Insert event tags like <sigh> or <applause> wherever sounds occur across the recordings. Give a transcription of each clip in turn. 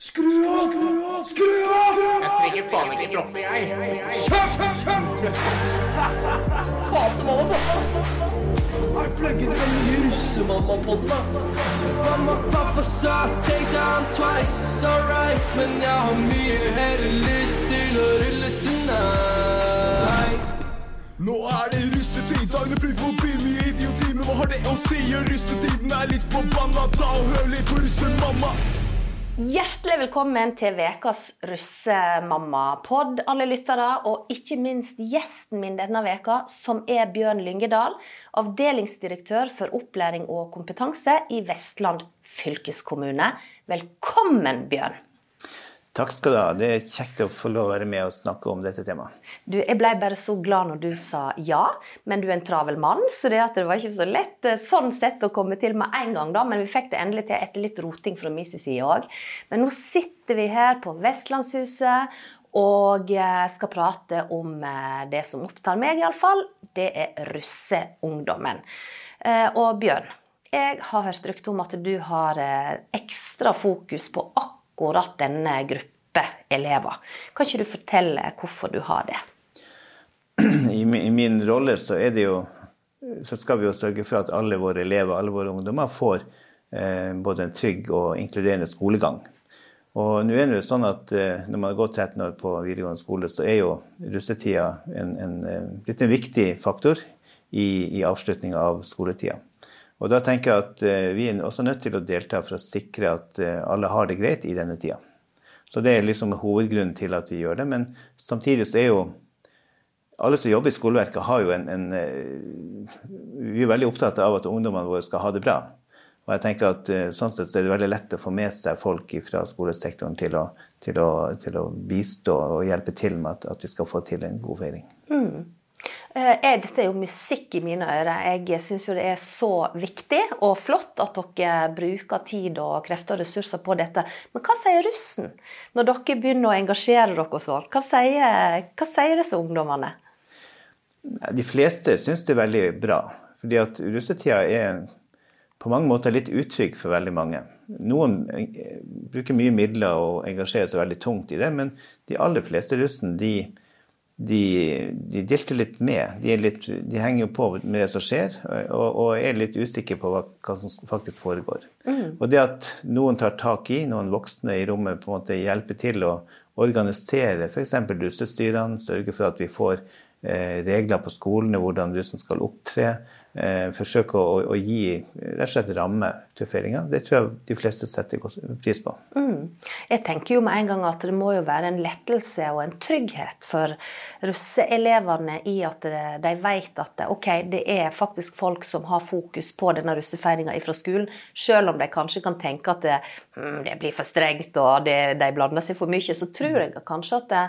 Skru av! Skru av! Jeg trenger faen ikke droppe, jeg. Hater mamma Er pluggen den nye russemamma-podden, da? Mamma, pappa sa take down twice, alright Men jeg har mye heller lyst til å rulle tonight Nå er det russetid, dagene flyr forbi mye idioti. Men hva har det å si? Russetiden er litt forbanna. Ta og hør litt på russemamma. Hjertelig velkommen til ukas russemamma-pod, alle lyttere, og ikke minst gjesten min denne veka, som er Bjørn Lyngedal, avdelingsdirektør for opplæring og kompetanse i Vestland fylkeskommune. Velkommen, Bjørn. Takk skal du ha. Det er kjekt å få lov å være med og snakke om dette temaet. Du, jeg ble bare så glad når du sa ja, men du er en travel mann, så det, det var ikke så lett eh, sånn sett å komme til med en gang, da. Men vi fikk det endelig til etter litt roting fra min side òg. Men nå sitter vi her på Vestlandshuset og eh, skal prate om eh, det som opptar meg, iallfall. Det er russeungdommen. Og Bjørn, jeg har hørt rykte om at du har ekstra fokus på akkurat denne gruppe elever. Kan ikke du fortelle hvorfor du har det? <clears throat> I min, I min rolle så jo så skal vi jo sørge for at alle våre elever, alle våre ungdommer, får eh, både en trygg og inkluderende skolegang. Og nå er det jo sånn at eh, når man har gått 13 år på videregående skole, så er jo russetida en, en, en, en viktig faktor i, i avslutninga av skoletida. Og da tenker jeg at eh, vi er også nødt til å delta for å sikre at eh, alle har det greit i denne tida. Så det er liksom hovedgrunnen til at vi gjør det. Men samtidig så er jo alle som jobber i skoleverket, har jo en, en eh, Vi er veldig opptatt av at ungdommene våre skal ha det bra. Og jeg tenker at sånn sett så er det veldig lett å få med seg folk fra skolesektoren til å, til å, til å bistå og hjelpe til med at, at vi skal få til en god feiring. Eh, er- Dette er jo musikk i mine ører. Jeg syns jo det er så viktig og flott at dere bruker tid og krefter og ressurser på dette. Men hva sier russen når dere begynner å engasjere dere sånn? Hva sier, hva sier disse ungdommene? De fleste syns det er veldig bra. Fordi at russetida er på mange måter litt utrygg for veldig mange. Noen eh, bruker mye midler og engasjerer seg veldig tungt i det, men de aller fleste russen de, de, de dilter litt med. De, litt, de henger jo på med det som skjer, og, og er litt usikre på hva, hva som faktisk foregår. Og det at noen tar tak i, noen voksne i rommet på en måte hjelper til å organisere f.eks. russestyrene, sørge for at vi får eh, regler på skolene, hvordan russen skal opptre. Eh, forsøke å, å gi rett og slett ramme til feiringa. Det tror jeg de fleste setter pris på. Jeg tenker jo med en gang at det må jo være en lettelse og en trygghet for russeelevene i at de vet at ok, det er faktisk folk som har fokus på denne russefeiringa fra skolen, selv om de kanskje kan tenke at det, mm, det blir for strengt og det, de blander seg for mye, så tror jeg kanskje at det,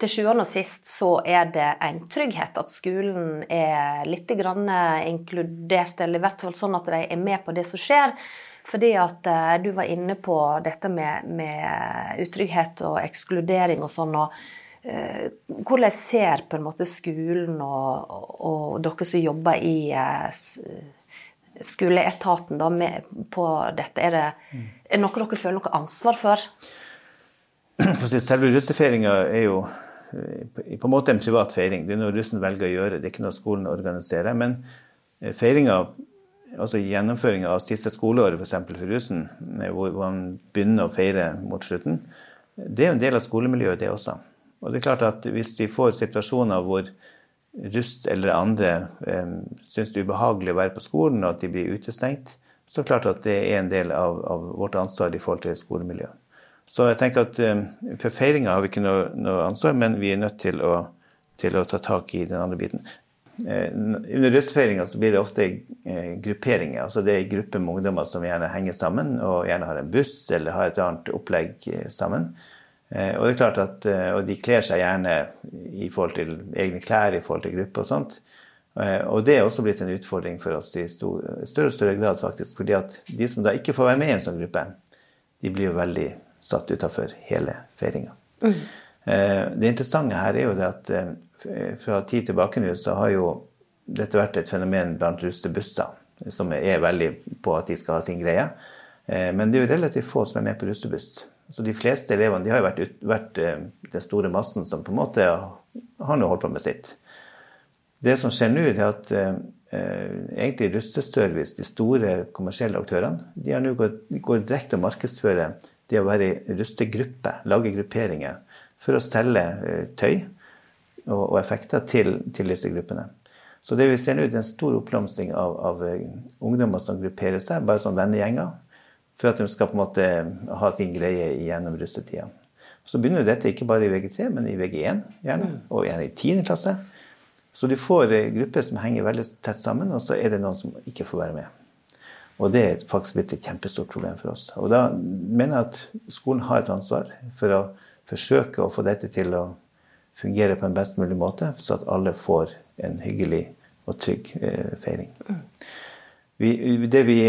til sjuende og sist så er det en trygghet at skolen er litt grann inkludert, eller i hvert fall sånn at de er med på det som skjer. Fordi at eh, du var inne på dette med, med utrygghet og ekskludering og sånn. og eh, Hvordan ser på en måte skolen og, og, og dere som jobber i eh, skoleetaten da, med, på dette? Er det, er noe dere føler noe ansvar for? <clears throat> Selve russefeiringa er jo eh, på på en måte en privat feiring. Det er noe russen velger å gjøre, det er ikke noe skolen organiserer. Men eh, feiringa, altså gjennomføringa av siste skoleår f.eks. For, for russen, eh, hvor man begynner å feire mot slutten, det er jo en del av skolemiljøet, det også. Og det er klart at hvis vi får situasjoner hvor russ eller andre eh, syns det er ubehagelig å være på skolen, og at de blir utestengt, så er det klart at det er en del av, av vårt ansvar i forhold til skolemiljøet. Så jeg tenker at eh, for feiringa har vi ikke noe, noe ansvar, men vi er nødt til å, til å ta tak i den andre biten. Eh, under russefeiringa så blir det ofte eh, grupperinger. altså Det er grupper med ungdommer som gjerne henger sammen og gjerne har en buss eller har et annet opplegg sammen. Og det er klart at, og de kler seg gjerne i forhold til egne klær, i forhold til gruppe og sånt. Og det er også blitt en utfordring for oss i større og større grad, faktisk. fordi at de som da ikke får være med i en sånn gruppe, de blir jo veldig satt utafor hele feiringa. Mm. Det interessante her er jo det at eh, fra tid tilbake nå så har jo dette vært et fenomen blant russebusser, som er veldig på at de skal ha sin greie. Eh, Men det er jo relativt få som er med på russebuss. Så de fleste elevene de har jo vært, ut, vært eh, den store massen som på en måte har nå holdt på med sitt. Det som skjer nå, er at eh, egentlig Russeservice, de store kommersielle aktørene, de har nå gått, går direkte og markedsfører det å være i rustegruppe, lage grupperinger, for å selge eh, tøy og, og effekter til, til disse gruppene. Så det vi ser nå, er en stor oppblomstring av, av eh, ungdommer som grupperer seg, bare som vennegjenger, for at de skal på en måte ha sin greie gjennom russetida. Så begynner dette ikke bare i VG3, men i VG1 gjerne, og gjerne i 10. klasse. Så du får eh, grupper som henger veldig tett sammen, og så er det noen som ikke får være med. Og det er faktisk blitt et kjempestort problem for oss. Og da mener jeg at skolen har et ansvar for å forsøke å få dette til å fungere på en best mulig måte, så at alle får en hyggelig og trygg eh, feiring. Vi, det, vi,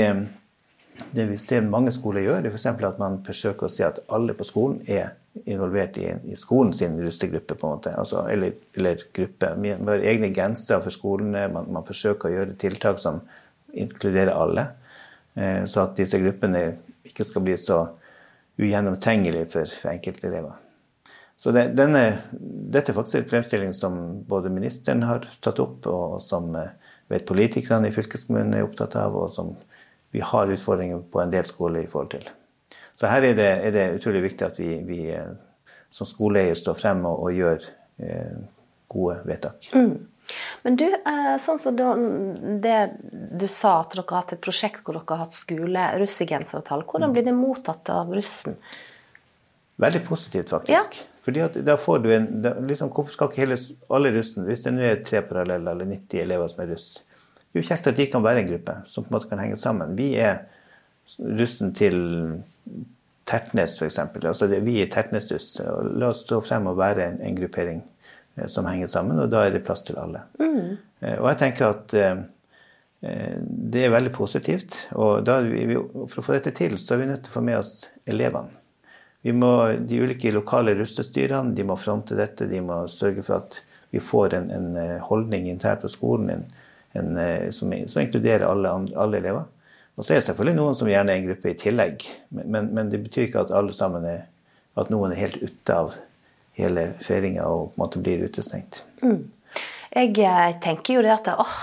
det, vi, ser mange skoler gjør, er f.eks. at man forsøker å si at alle på skolen er involvert i, i skolen sin russegruppe, på en måte. Altså, eller, eller, gruppe. Vi har egne gensere for skolene. Man, man, forsøker å gjøre tiltak som inkluderer alle. Eh, så at disse gruppene ikke skal bli så ugjennomtrengelige for, enkeltelever. Så det, denne, dette er faktisk en fremstilling som både ministeren har tatt opp, og som eh, vet politikerne i fylkeskommunen er opptatt av, og som vi har utfordringer på en del skoler i forhold til. Så her er det, er det utrolig viktig at vi, vi eh, som skoleeier står frem og, og gjør eh, gode vedtak. Mm. Men du, eh, sånn som det du sa at dere har hatt et prosjekt hvor dere har hatt skole, russegensertall, hvordan blir det mottatt av russen? Veldig positivt, faktisk. Ja. Fordi at da får du en da, liksom, Hvorfor skal ikke hele, alle russen Hvis det nå er tre paralleller eller 90 elever som er russ, det er jo kjekt at de kan være en gruppe som på en måte kan henge sammen. Vi er russen til Tertnes, f.eks. Altså vi er Tertnes-russ. La oss stå frem og være en, en, gruppering som henger sammen, og da er det plass til alle. Mm. Eh, og jeg tenker at eh, eh det er veldig positivt. Og vi, for å få dette til, så er vi nødt til å få med oss elevene. Må, de ulike lokale russestyrene de må fronte dette. De må sørge for at vi får en, en eh, holdning internt på skolen en, en, eh, som, som, inkluderer alle, alle, elever. Og så er det selvfølgelig noen som gjerne er en gruppe i tillegg. Men, men det betyr ikke at alle sammen er, at noen er helt ute av hele feiringa og på en måte blir utestengt. Mm. Jeg eh, tenker jo det at åh,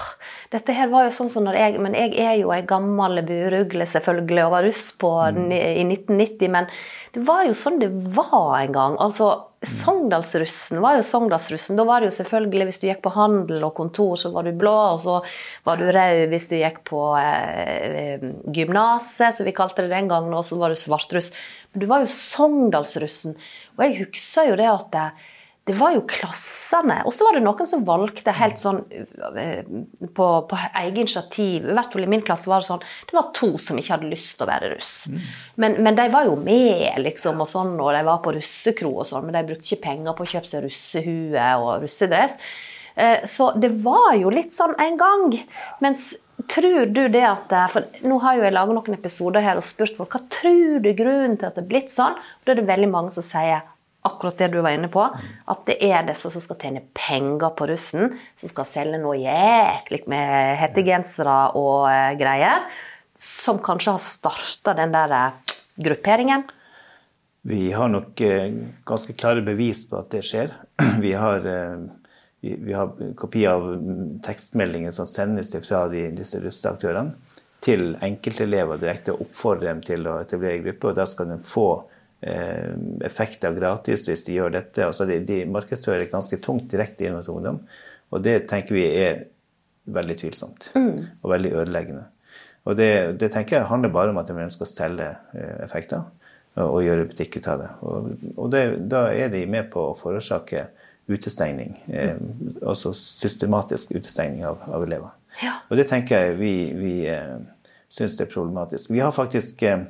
dette her var jo sånn som når jeg Men jeg er jo ei gammel burugle, selvfølgelig, og var russ på, mm. i 1990. Men det var jo sånn det var en gang. altså Sogndalsrussen var jo Sogndalsrussen. Da var det jo selvfølgelig, hvis du gikk på handel og kontor, så var du blå, og så var du rød hvis du gikk på eh, eh gymnaset, som vi kalte det den gangen, og så var du svartruss. Men du var jo Sogndalsrussen. Og jeg husker jo det at det, var jo klassene. Og så var det noen som valgte helt sånn eh, på, på egen initiativ. I hvert fall i min klasse var det sånn Det var to som ikke hadde lyst til å være russ. Mm. Men, men, de var jo med, liksom, og sånn, og de var på russekro og sånn, men de brukte ikke penger på å kjøpe seg russehue og russedress. Eh, så det var jo litt sånn en gang. Mens Tror du det at eh, For nå har jo jeg laget noen episoder her og spurt folk hva tror du grunnen til at det er blitt sånn. Og da er det veldig mange som sier akkurat det du var inne på. At det er disse som skal tjene penger på russen, som skal selge noe jæklig med hettegensere og uh, greier. Som kanskje har starta den der uh, grupperingen. Vi har nok uh, ganske klare bevis på at det skjer. <clears throat> Vi har, vi, har kopier av tekstmeldinger som sendes fra de, disse russeaktørene til enkeltelever direkte og oppfordrer dem til å etablere gruppe. og Da skal de få Eh, effekter gratis hvis de gjør dette. Altså de, de markedsfører ganske tungt direkte inn mot ungdom. Og det tenker vi er veldig tvilsomt mm. og veldig ødeleggende. Og det, det, tenker jeg handler bare om at de ønsker å selge eh, effekter og, og gjøre butikk ut av det. Og, og det, da er de med på å forårsake utestengning. Eh, altså systematisk utestengning av, av elever. Ja. Og det tenker jeg vi, vi eh, syns er problematisk. Vi har faktisk eh,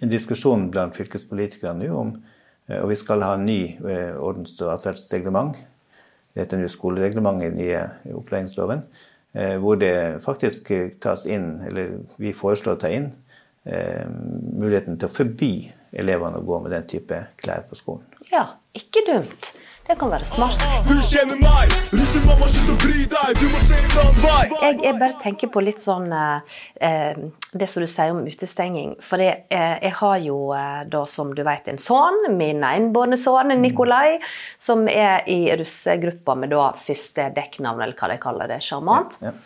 diskusjon blant fylkespolitikerne nå om eh, og vi skal ha en ny eh, ordens- og atferdsreglement. Det heter nå skolereglementet i den nye opplæringsloven. Eh, hvor det faktisk tas inn, eller vi foreslår å ta inn, muligheten til å forby elevene å gå med den type klær på skolen. Ja, ikke dumt. Det kan være smart. Du kjenner meg, russemamma, slutt å deg, du må se en annen vei. Jeg, jeg bare tenker på litt sånn eh, eh, Det som du sier om utestenging. For jeg, eh, jeg har jo eh, da, som du vet, en sønn, min enbårne sønn Nikolai, som er i russegruppa med da første dekknavn, eller hva de kaller det, sjarmant. Ja.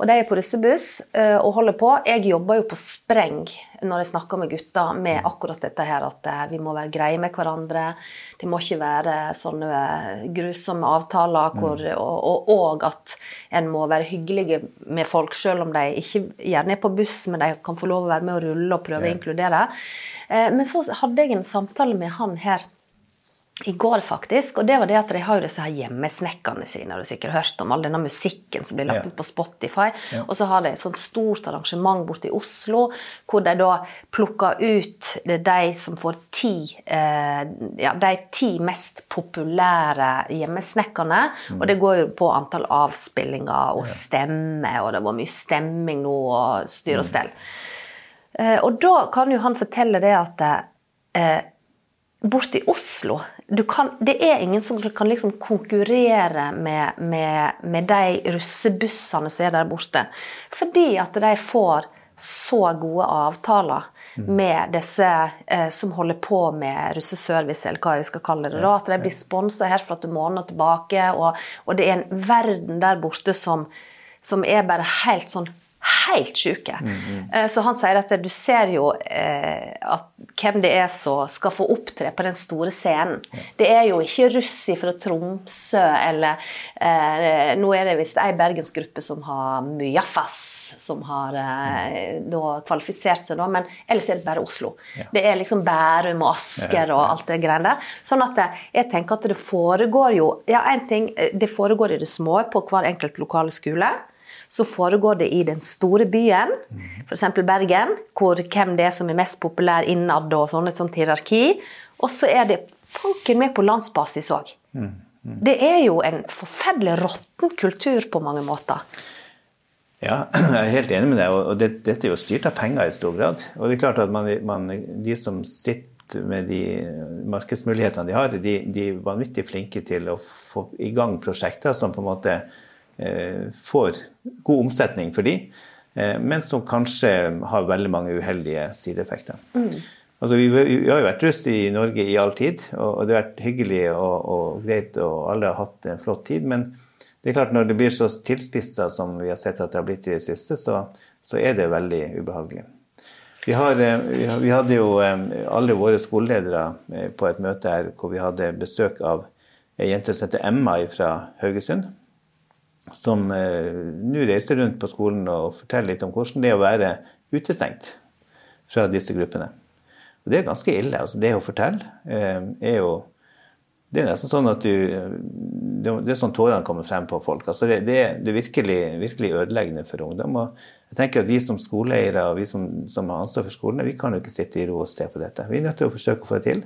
Og de er på russebuss eh, og holder på. Jeg jobber jo på spreng når jeg snakker med gutter med akkurat dette her at eh, vi må være greie med hverandre. Det må ikke være sånne grusomme avtaler hvor, og, og, og at en må være hyggelige med folk, selv om de ikke gjerne er på buss, men de kan få lov å være med og rulle og prøve å inkludere. Eh, Men så hadde jeg en samtale med han her i går, faktisk. Og det var det at de har jo disse her hjemmesnekkerne sine. Har du sikkert hørt om all denne musikken som blir lagt ut på Spotify. Ja. Og så har de et sånt stort arrangement borte i Oslo, hvor de da plukker ut det de som får ti eh, Ja, de ti mest populære hjemmesnekkerne. Og det går jo på antall avspillinger og stemme, og det var mye stemming nå, og styr og stell. Eh, og da kan jo han fortelle det at eh, borte i Oslo kan, Det er ingen som kan liksom konkurrere med, med, med de russebussene som er der borte. Fordi at de får så gode avtaler med disse eh, som holder på med russeservice, eller hva vi skal kalle det. da, At de blir sponsa herfra til måneden og tilbake. Og, og det er en verden der borte som, som er bare helt sånn helt sjuke. Eh, Så han sier at du ser jo eh, at hvem det er som skal få opptre på den store scenen. Det er jo ikke russi fra Tromsø eller eh, Nå er det visst ei bergensgruppe som har Mujafas, som har eh, da kvalifisert seg, da, men ellers er det bare Oslo. Det er liksom Bærum og Asker og alt det greiene der. Sånn at eh, jeg tenker at det foregår jo Ja, én ting, eh, det foregår i det små på hver enkelt lokale skole så foregår det i den store byen, f.eks. Bergen, hvor hvem det er som er mest populær innad, og sånn et sånt hierarki. Og så er det fanken med på landsbasis òg. Det er jo en forferdelig råtten kultur på mange måter. Ja, <clears throat> jeg er helt enig med deg. og det, Dette er jo styrt av penger i stor grad. Og det er klart at man, man, de som sitter med de markedsmulighetene de har, de, de er vanvittig flinke til å få i gang prosjekter som på en måte får god omsetning for de, eh, men som kanskje har veldig mange uheldige sideeffekter. Altså, vi, vi har jo vært russ i Norge i all tid, og, det har vært hyggelig og, og greit, og alle har hatt en flott tid. men det er klart Når det blir så tilspissa som vi har sett at det har blitt i det siste, så, så er det veldig ubehagelig. Vi, har, eh, vi hadde jo eh, alle våre skoleledere eh, på et møte her hvor vi hadde besøk av ei jente som heter Emma fra Haugesund. Som eh, nå reiser rundt på skolen og forteller litt om hvordan det er å være utestengt fra disse gruppene. Og det er ganske ille. altså Det å fortelle eh, er jo det er nesten sånn at du Det det er sånn tårene kommer frem på folk. altså Det, det, det er virkelig, virkelig ødeleggende for ungdom. og jeg tenker at Vi som skoleeiere og vi som, som har ansvar for skolene, vi kan jo ikke sitte i ro og se på dette. Vi er nødt til å forsøke å få det til.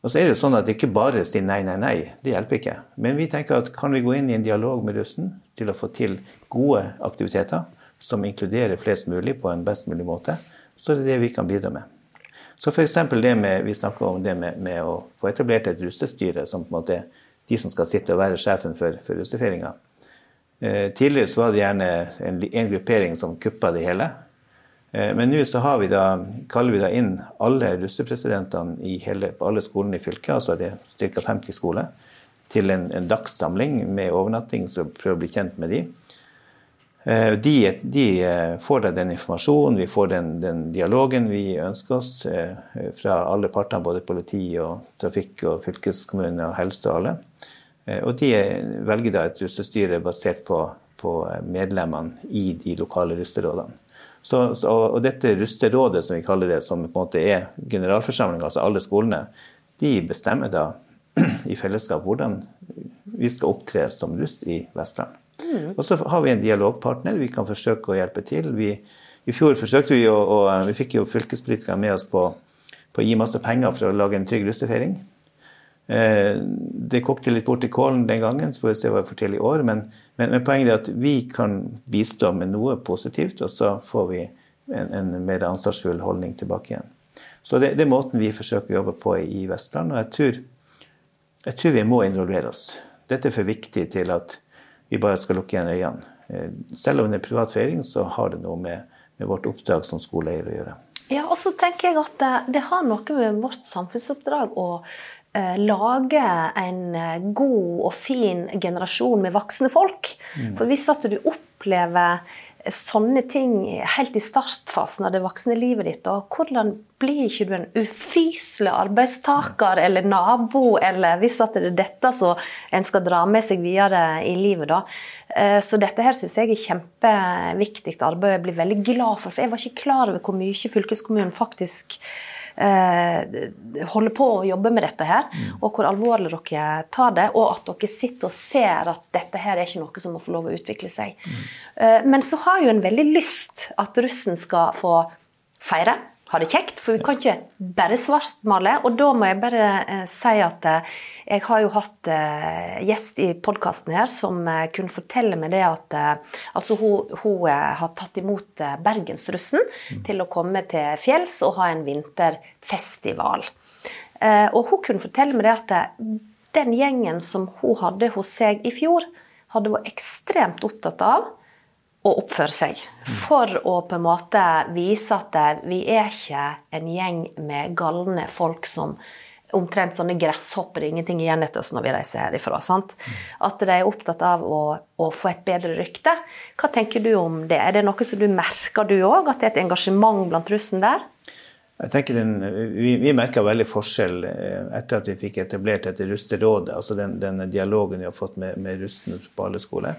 Og så er det sånn at det ikke bare si nei, nei, nei. Det hjelper ikke. Men vi tenker at kan vi gå inn i en dialog med russen til å få til gode aktiviteter som inkluderer flest mulig på en best mulig måte, så er det det vi kan bidra med. Så f.eks. det med vi snakker om det med, med å få etablert et russestyre, som på en måte er de som skal sitte og være sjefen for, for russefeiringa. Eh, tidligere så var det gjerne en, en gruppering som kuppa det hele. Eh, men nå så vi da, kaller vi da inn alle russepresidentene på alle skolene i fylket, altså det er ca. 50 skoler, til en, en dagssamling med overnatting, så prøver å bli kjent med de. Eh, De, de eh, får da den informasjonen, vi får den, den dialogen vi ønsker oss fra alle partene, både politi og trafikk og fylkeskommune og helse og alle. Og de velger da et russestyre basert på, på medlemmene i de lokale russerådene. Så, så, og dette russerådet, som vi kaller det, som på en måte er generalforsamlinga, altså alle skolene, de bestemmer da <clears throat> i fellesskap hvordan vi skal opptre som russ i Vestland. Og så har vi en dialogpartner, vi kan forsøke å hjelpe til. Vi, I fjor forsøkte vi å, å Vi fikk jo fylkespolitikerne med oss på, på å gi masse penger for å lage en trygg russefeiring. Eh, det kokte litt bort i kålen den gangen, så får vi se hva vi får til i år. Men, men, men poenget er at vi kan bistå med noe positivt, og så får vi en, en mer ansvarsfull holdning tilbake igjen. Så det, det er måten vi forsøker å jobbe på i Vestland. Og jeg tror Jeg tror vi må involvere oss. Dette er for viktig til at vi bare skal lukke igjen øynene. Eh, selv om det er privat feiring, så har det noe med, med vårt oppdrag som skoleeier å gjøre. Ja, og så tenker jeg at det, det har noe med vårt samfunnsoppdrag eh, lage en eh, god og fin generasjon med voksne folk. For hvis at du opplever sånne ting helt i startfasen av det voksne livet ditt, og hvordan blir ikke du en ufyselig arbeidstaker eller nabo, eller hvis at det er dette som en skal dra med seg videre i livet, da. Eh, Så dette her syns jeg er kjempeviktig arbeid. Jeg blir veldig glad for, for jeg var ikke klar over hvor mye fylkeskommunen faktisk eh, holder på å jobbe med dette her, og hvor alvorlig dere tar det, og at dere sitter og ser at dette her er ikke noe som må få lov å utvikle seg. Eh, Men så har jo en veldig lyst at russen skal få feire, ha det kjekt, for vi kan ikke bare svartmale. Og da må jeg bare eh, si at eh, jeg har jo hatt eh, gjest i podkasten her som eh, kunne fortelle meg det at eh, altså hun, hun eh, har tatt imot Bergensrussen til å komme til fjells og ha en vinterfestival. Eh, og hun kunne fortelle meg det at den gjengen som hun hadde hos seg i fjor, hadde vært ekstremt opptatt av å oppføre seg. For å på en måte vise at eh, vi er ikke en gjeng med galne folk som omtrent sånne gresshopper, ingenting igjen etter oss når vi reiser herifra. sant? At de er opptatt av å, å få et bedre rykte. Hva tenker du om det? Er det noe som du merker du òg, at det er et engasjement blant russen der? Jeg tenker den, Vi, vi merka veldig forskjell eh, etter at vi fikk etablert dette russerådet, altså den, den dialogen vi har fått med, med russen på alle skoler.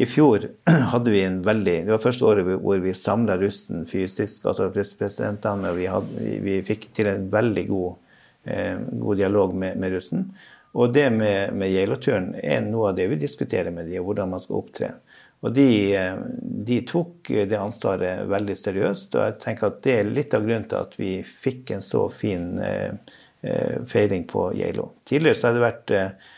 I fjor <clears throat> hadde vi en veldig Det var første året hvor vi samla russen fysisk, altså russpresidentene, og vi, hadde, vi, fikk til en veldig god, eh, god dialog med, med russen. Og det med, med Geilo-turen er noe av det vi diskuterer med dem, hvordan man skal opptre. Og de, eh, de tok det ansvaret veldig seriøst, og jeg tenker at det er litt av grunnen til at vi fikk en så fin eh, eh, feiring på Geilo. Tidligere så har det vært eh,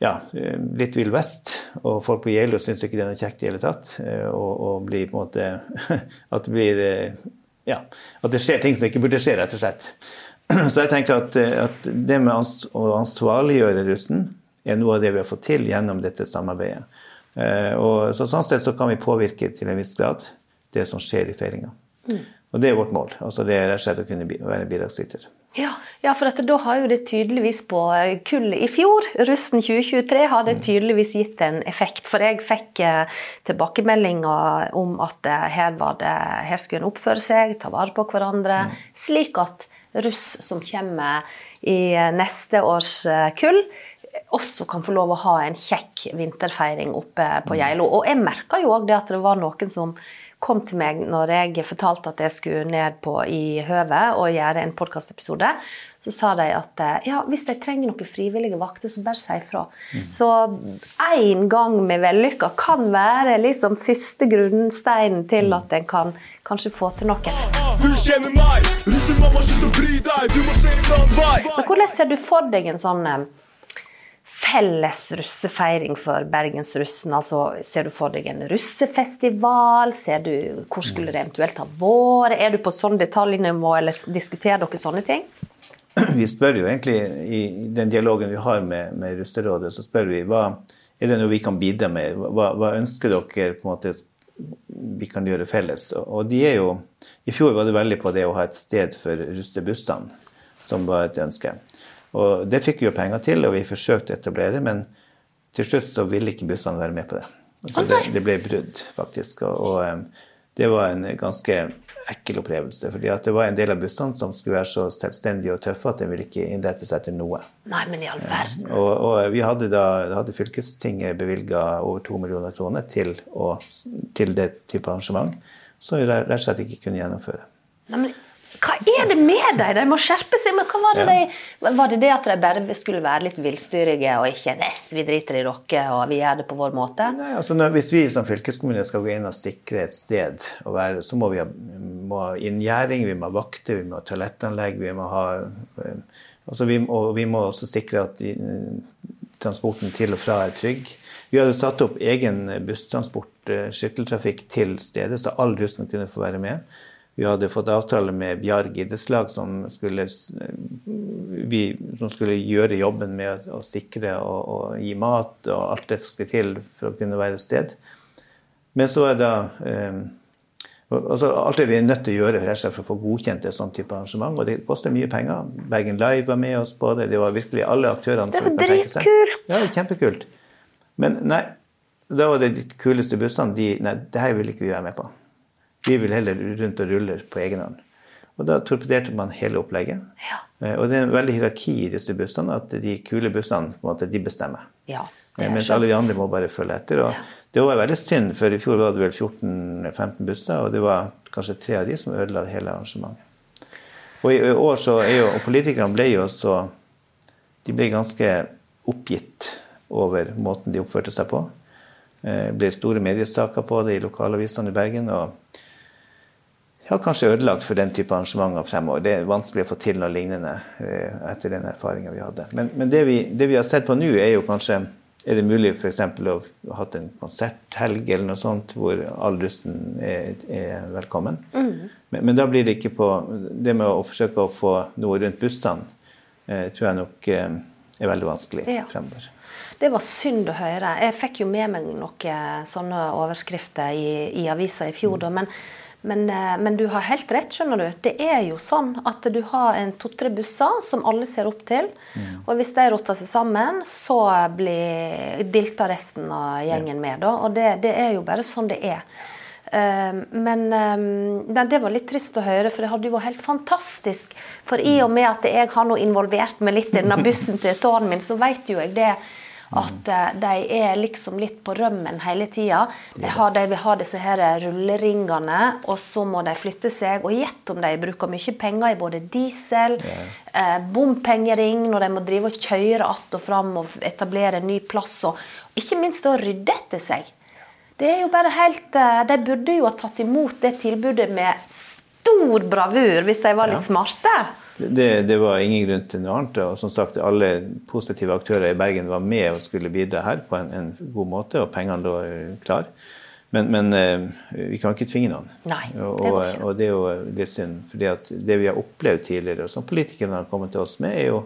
ja, eh, litt Vill Vest, og folk på Geilo syns ikke det er noe kjekt i det hele tatt. eh, Og, og blir på en måte <laughs> At det blir eh, Ja, at det skjer ting som ikke burde skje, rett og slett. <clears throat> Så jeg tenker at, at det med ans å ansvarliggjøre russen er noe av det vi har fått til gjennom dette samarbeidet. Og så Sånn sett så kan vi påvirke til en viss grad det som skjer i feiringa. Og det er vårt mål. altså Det er rett og slett å kunne være en bidragsyter. Ja, ja, for da har jo det tydeligvis på kullet. I fjor, russen 2023, har det tydeligvis gitt en effekt. For jeg fikk eh, tilbakemeldinger om at eh, her, var det, her skulle en oppføre seg, ta vare på hverandre, slik at russ som kommer i neste års eh, kull, også kan få lov å ha en kjekk vinterfeiring oppe på Geilo. Og jeg merka jo òg det at det var noen som kom til meg når jeg fortalte at jeg skulle ned på i Høvet og gjøre en podkastepisode. Så sa de at eh, ja, hvis de trenger noen frivillige vakter, så bare si ifra. Så én gang med vellykka kan være liksom første grunnsteinen til at en kan kanskje få til noe. Du kjenner meg, russemamma, slutt å bry deg, du må se en annen vei. Men hvordan ser du for deg en sånn eh, felles russefeiring for Bergensrussen? Altså, ser du for deg en russefestival? Ser du, hvor skulle det eventuelt ha vært? Er du på sånn detaljnivå, eller diskuterer dere sånne ting? <clears throat> vi spør jo egentlig i den dialogen vi har med, med Rusterådet, så spør vi hva er det noe vi kan bidra med. Hva, hva ønsker dere på en måte vi kan gjøre felles? Og de er jo I fjor var det veldig på det å ha et sted for russebussene, som var et ønske. Og det fikk vi jo penger til, og vi forsøkte å etablere det, men til slutt så ville ikke bussene være med på det. Så det, det ble brudd, faktisk. Og, og det var en ganske ekkel opplevelse. fordi det var en del av bussene som skulle være så selvstendige og tøffe at de ville ikke innrette seg til noe. Nei, men i all verden. Og, og vi hadde da hadde fylkestinget bevilga over to millioner kroner til, å, til det type arrangement, som vi rett og slett ikke kunne gjennomføre. Nei, men hva er det med dem? De må skjerpe seg. Men hva var det, Ja. de, var det det at de bare skulle være litt villstyrige og ikke Nes, vi driter i dere og vi gjør det på vår måte? Nei, altså når, Hvis vi som fylkeskommune skal gå inn og sikre et sted være, så må vi ha, må inngjerding, vi må ha vakter, vi må ha toalettanlegg, vi må ha eh, altså vi, Og vi må også sikre at de, transporten til og fra er trygg. Vi hadde satt opp egen busstransport, eh, skytteltrafikk, til stedet, så all russen kunne få være med. Vi hadde fått avtale med Bjarg idrettslag som skulle som skulle gjøre jobben med å, å sikre og, og, gi mat og alt det som skulle til for å kunne være et sted. Men så er det eh, altså Alt det vi er nødt til å gjøre for å få godkjent et sånt type arrangement. Og det koster mye penger. Bergen Live var med oss på det. Det var virkelig alle aktørene. Det var dritkult! Ja, kjempekult. Men nei, da var det de kuleste bussene. De, nei, det her vil ikke vi være med på. Vi vil heller rundt og rulle på egen hånd. Og da torpederte man hele opplegget. Ja. Eh, Og det er en veldig hierarki i disse bussene, at de kule bussene på en måte, de bestemmer. Ja, Eh, Mens alle de andre må bare følge etter. Og det var veldig synd, for i fjor var det vel 14-15 busser, og det var kanskje tre av de som ødela hele arrangementet. Og i år så er jo, og politikerne ble jo så De ble ganske oppgitt over måten de oppførte seg på. Eh, Det ble store mediesaker på det i lokalavisene i Bergen. og ja, kanskje ødelagt for den type arrangementer fremover. Det er vanskelig å få til noe lignende eh, etter den erfaringa vi hadde. Men, men det, vi, det vi har sett på nå, er jo kanskje Er det mulig f.eks. å ha hatt en konserthelg eller noe sånt hvor all russen er, er velkommen? Men, men da blir det ikke på Det med å forsøke å få noe rundt bussene, eh, tror jeg nok eh, er veldig vanskelig Ja. fremover. Det var synd å høre. Jeg fikk jo med meg noen sånne overskrifter i, i avisa i fjor, da. Men, men, eh, men du har helt rett, skjønner du. Det er jo sånn at du har en to-tre busser som alle ser opp til. Og hvis de rotter seg sammen, så blir dilta resten av gjengen med, da. Og det, det er jo bare sånn det er. Um, Men um, nei, det var litt trist å høre, for det hadde jo vært helt fantastisk. For i og med at jeg har nå involvert meg litt i denne bussen til sønnen min, så vet jo jeg det at eh, de er liksom litt på rømmen hele tida. De, de vil ha disse her rulleringene, og så må de flytte seg. Og gjett om de bruker mye penger i både diesel, eh, bompengering, når de må drive og kjøre att og fram og etablere en ny plass, og ikke minst å rydde etter seg. Det er jo bare helt eh, De burde jo ha tatt imot det tilbudet med stor bravur hvis de var litt smarte. Det, det var ingen grunn til noe annet. Og som sagt, alle positive aktører i Bergen var med og skulle bidra her på en, en god måte, og pengene lå eh, klar. Men, men eh, vi kan ikke tvinge noen. Nei, det og, og, det er jo litt synd. fordi det vi har opplevd tidligere, og som politikerne har kommet til oss med, er jo,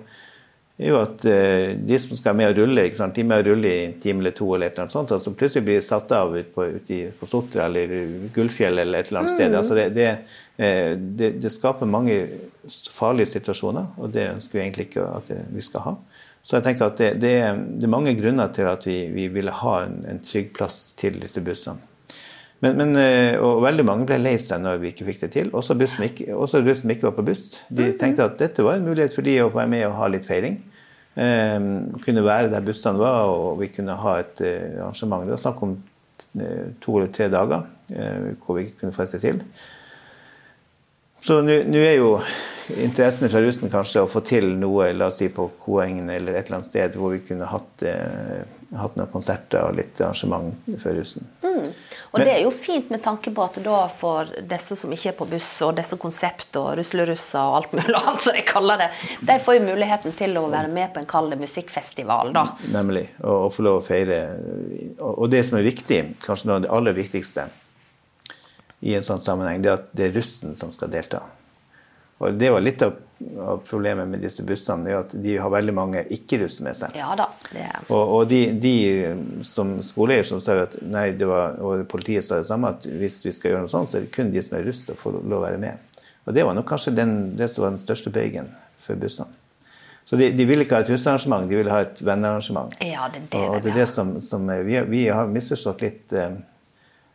er jo at eh, de som skal med å rulle, de er med å rulle i en time eller to, eller et eller annet sånt, altså plutselig blir de satt av ute på, ut på Sotra eller Gullfjell eller et eller annet Mm. sted. Altså det, det, eh, det, det skaper mange farlige situasjoner, og det ønsker vi egentlig ikke at vi skal ha. Så jeg tenker at det, det, er, det er mange grunner til at vi, vi ville ha en, en trygg plass til disse bussene. Men, men, eh, og veldig mange ble lei seg når vi ikke fikk det til. Også russ som ikke var på buss. De tenkte at dette var en mulighet for de å være med og ha litt feiring. Eh, kunne være der bussene var, og vi kunne ha et eh, arrangement. Det var snakk om eh, to eller tre dager eh, hvor vi kunne få dette til. Så nå er jo interessene fra russen kanskje å få til noe la oss si på Koengen eller et eller annet sted hvor vi kunne hatt, eh, hatt noen konserter og litt arrangement for russen. Og det er jo fint med tanke på at da for disse som ikke er på buss, og disse konsept og ruslerusser og alt mulig <laughs> annet som de kaller det, de får jo muligheten til å være med på en kald musikkfestival, da. Nemlig. Og, og få lov å feire. Og, og det som er viktig, kanskje noe av det aller viktigste i en sånn sammenheng, det er at det er russen som skal delta. Og det var litt av, problemet med disse bussene, det er at de har veldig mange ikke-russ med seg. Ja da. Det er. Og, og de, de som skoleeier som sa at nei, det var, og politiet sa det samme, at hvis vi skal gjøre noe sånt, så er det kun de som er russ som får lov å være med. Og det var nok kanskje den, det som var den største bøygen for bussene. Så de, de ville ikke ha et russearrangement, de ville ha et vennearrangement. Ja, det er det og, det er det som, som vi, har- vi har misforstått litt eh,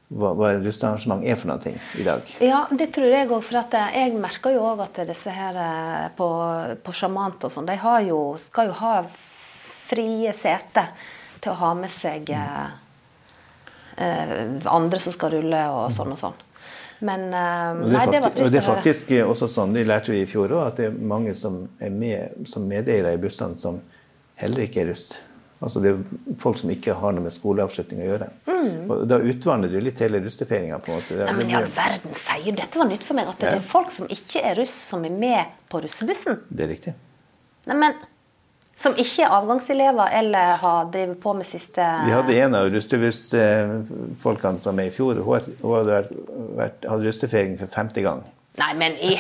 hva, hva russearrangement er for noe ting i dag. Ja, det tror jeg òg. For eh, jeg merker jo òg at disse her eh, på, på Sjamant og sånn, de har jo, skal jo ha frie seter til å ha med seg eh, eh, andre som skal rulle og sånn og sånn. Men eh, det, Nei, det var fakti- og det er trist å faktisk også sånn, det lærte vi i fjor òg, at det er mange som er med som medeiere i bussene som heller ikke er russ. Altså det er folk som ikke har noe med skoleavslutning å gjøre. Og da utvanner du litt hele russefeiringa. måte. Men i all verden sier Dette var nytt for meg. At det Ja. er folk som ikke er russ, som er med på russebussen. Det er riktig. Nei, men Som ikke er avgangselever eller har drevet på med siste Vi hadde en av russebussfolkene som er i fjor. Hun hadde vært, hadde russefeiring for femte gang. Nei, men i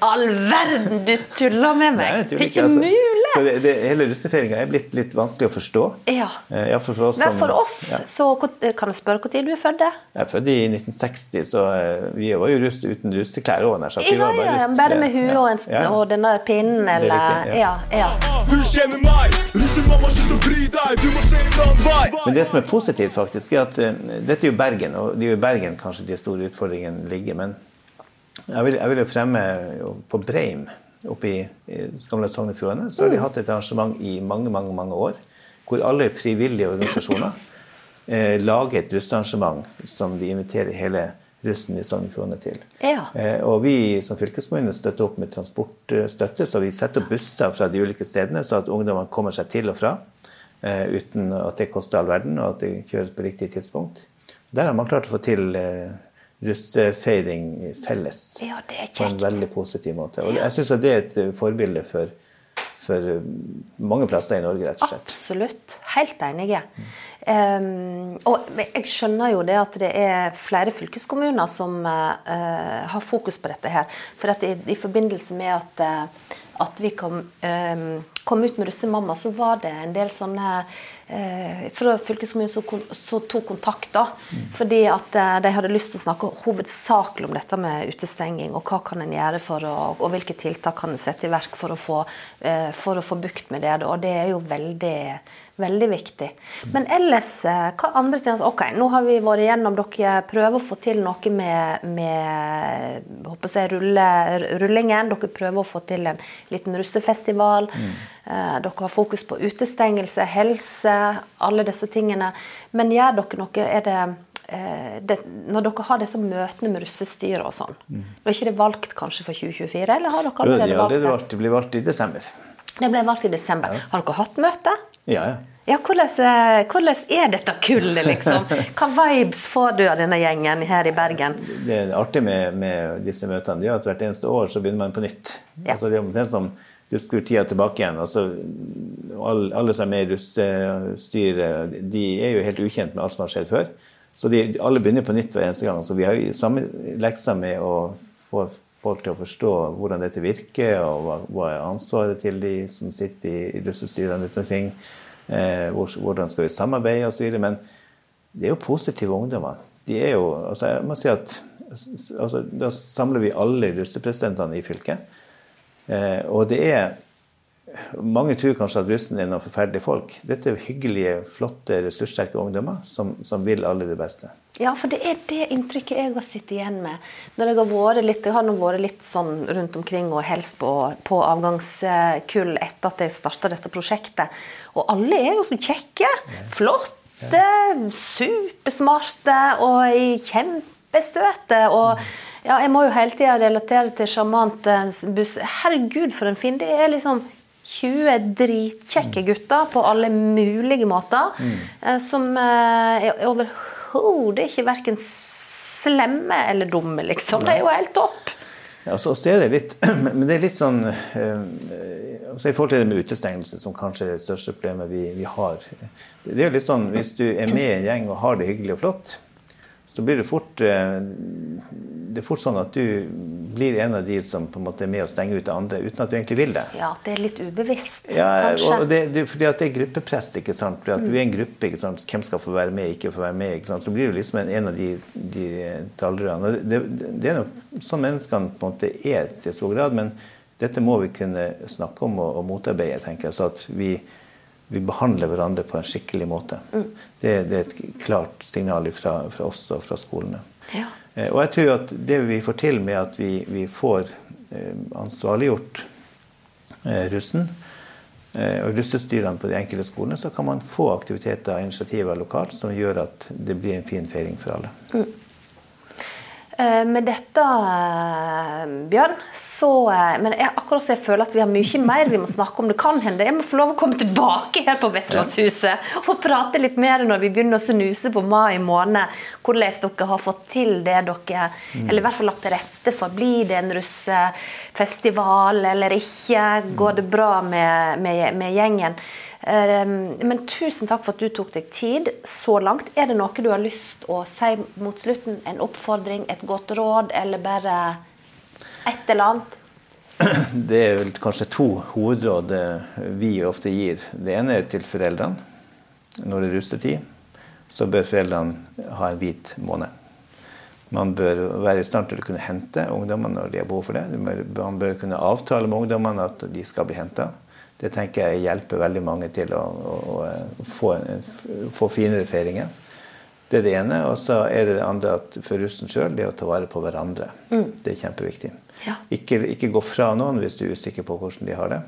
all verden! Du tuller med meg! Nei, jeg det er ikke, ikke altså. mulig! Så det, det, hele russefeiringa er blitt litt vanskelig å forstå. Ja. ja for, for oss Men som for oss, ja. så kan jeg spørre når du er født? Jeg er født i 1960, så eh, vi var jo russ uten russeklær òg. Ja, ja, ja, bare med huet og, Ja. og denne pinnen, er eller riktig, ja. Ja, Du kjenner meg, russemamma, slutt å bry deg, du må se en annen vei. Men det som er positivt, faktisk, er at uh, dette er jo Bergen, og det er jo Bergen kanskje de store utfordringene ligger. Men jeg vil, jeg vil jo fremme jo på Breim, oppe i, i gamle Sogn og Fjordane, så har de hatt et arrangement i mange, mange, mange år, hvor alle frivillige organisasjoner <laughs> eh, lager et russearrangement som de inviterer hele russen i Sogn og Fjordane til. Ja. Eh, og vi som fylkeskommune støtter opp med transportstøtte, så vi setter opp busser fra de ulike stedene, så at ungdommene kommer seg til og fra eh, uten at det koster all verden, og at det kjøres på riktig tidspunkt. Der har man klart å få til eh, russefeiring felles Ja, det er kjekt. på en veldig positiv måte. Og jeg syns det er et eh, forbilde for, for eh, mange plasser i Norge, rett og slett. Absolutt. Helt enige. Um, og jeg skjønner jo det at det er flere fylkeskommuner som uh, har fokus på dette her. For at i, i forbindelse med at, uh, at vi kom, um, kom ut med Russemamma, så var det en del sånne fra fylkeskommunen som tok kontakt. da, Fordi at eh, de hadde lyst til å snakke hovedsakelig om dette med utestenging. Og hva kan en gjøre for å, og hvilke tiltak kan en sette i verk for å få, eh, for å få bukt med det. Og det er jo veldig, veldig viktig. Men ellers, eh, hva andre ting? Ok, nå har vi vært igjennom, dere prøver å få til noe med, med håper jeg, rulle, rullingen. Dere prøver å få til en liten russefestival. Mm. Dere har fokus på utestengelse, helse, alle disse tingene. Men gjør dere noe Er det, eh, det Når dere har disse møtene med russestyret og sånn, mm. er ikke det valgt kanskje for 2024? Eller har dere allerede valgt det? valgt, de blir valgt i desember. Det ble valgt i desember. Har dere hatt møte? Ja, ja. Ja, hvordan, eh, hvordan er dette kullet, liksom? Hva vibes får du av denne gjengen her i Bergen? Det er artig med, med disse møtene det er at hvert eneste år så begynner man på nytt. Ja. Altså det er omtrent som du skrur tida tilbake igjen. Altså, alle, alle som er med i russestyret, de er jo helt ukjent med alt som har skjedd før. Så de, alle begynner på nytt hver eneste gang. Så vi har jo samme lekser med å få folk til å forstå hvordan dette virker, og hva, hva er ansvaret til de som sitter i, russestyrene rundt omkring. Eh, hvor, hvordan skal vi samarbeide osv. Men det er jo positive ungdommer. De er jo, altså jeg må si at altså, Da samler vi alle russepresidentene i fylket. Eh, og det er Mange tror kanskje at russen er noen forferdelige folk. Dette er hyggelige, flotte, ressurssterke ungdommer som, som vil alle det beste. Ja, for det er det inntrykket jeg har sittet igjen med. Når jeg har vært litt, jeg har nå vært litt sånn rundt omkring og helst på, på avgangskull etter at jeg starta dette prosjektet. Og alle er jo så kjekke. Flotte, supersmarte og i kjempestøtet. Og ja, jeg må jo hele tida relatere til sjarmant eh, buss. Herregud, for en fin. Det er liksom 20 dritkjekke gutter på alle mulige måter. Mm. Som eh, er overhodet ikke verken slemme eller dumme, liksom. Det er jo helt topp. Ja, så, er det litt, <clears throat> men det er litt sånn eh, altså I forhold til det med utestengelse, som kanskje er det største problemet vi, vi har. Det er jo litt sånn, Hvis du er med i en gjeng og har det hyggelig og flott, så blir det fort eh, det er fort sånn at du blir en av de som på en måte er med å stenge ut andre, uten at du egentlig vil det. Ja, det er litt ubevisst, Ja, kanskje. og det, det, fordi at det er gruppepress. ikke sant? Fordi at Du er en gruppe. ikke sant? Hvem skal få være med, ikke få være med. ikke sant? Så blir du liksom en, en av de, de talerne. Det, det, det er nok sånn menneskene på en måte er til stor grad, men dette må vi kunne snakke om og, og motarbeide, tenker jeg. Så at vi, vi behandler hverandre på en skikkelig måte. Det, det er et klart signal fra, fra oss og fra skolene. Ja. Eh, Og jeg tror at det vi får til med at vi, vi får eh, ansvarliggjort eh, russen og russestyrene på de enkelte skolene, så kan man få aktiviteter og initiativer lokalt som gjør at det blir en fin feiring for alle. Eh, Med dette, eh, Bjørn, så eh, Men jeg, akkurat så jeg føler at vi har mye mer vi må snakke om. Det kan hende jeg må få lov å komme tilbake her på Vestlandshuset og prate litt mer når vi begynner å snuse på mai måned. Hvordan dere har fått til det dere Eller i hvert fall lagt til rette for. Blir det en russefestival eller ikke? Går det bra med, med, med gjengen? Eh, Men tusen takk for at du tok deg tid så langt. Er det noe du har lyst å si mot slutten? En oppfordring, et godt råd, eller bare et eller annet? <clears throat> det er vel kanskje to hovedråd vi ofte gir. Det ene er til foreldrene. Når det er rustetid, så bør foreldrene ha en hvit måned. Man bør være i stand til å kunne hente ungdommene når de har behov for det. Man bør kunne avtale med ungdommene at de skal bli henta. Det tenker jeg hjelper veldig mange til å, å, å få, en, få, finere feiringer. Det er det ene. Og så er det det andre at for russen sjøl, det å ta vare på hverandre. Mm. Det er kjempeviktig. Ja. Ikke, ikke, gå fra noen hvis du er usikker på hvordan de har det.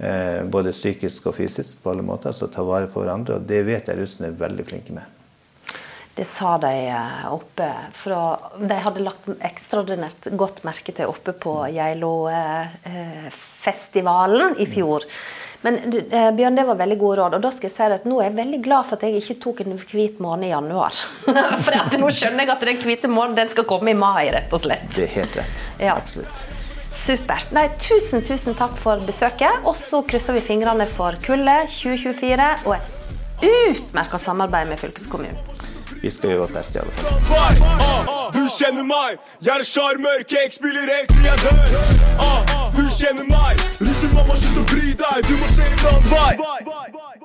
Eh, både psykisk og fysisk på alle måter. Så ta vare på hverandre. Og det vet jeg russen er veldig flinke med. Det sa de eh, oppe fra De hadde lagt ekstraordinært godt merke til oppe på Geilo-festivalen i fjor. Men eh, Bjørn, det var veldig gode råd. Og da skal jeg si at nå er jeg veldig glad for at jeg ikke tok en hvit måned i januar. <laughs> for nå skjønner jeg at den hvite måneden den skal komme i mai, rett og slett. Det er helt rett. Ja. Absolutt. Supert. Nei, tusen, tusen takk for besøket. Og så krysser vi fingrene for kullet 2024 og et utmerka samarbeid med fylkeskommunen. Vi skal gjøre vårt beste, i alle fall. Du kjenner meg, jeg er sjarmør, jeg spiller egentlig jeg dør. Du kjenner meg, russemamma, slutt å bry deg, du må se en annen vei.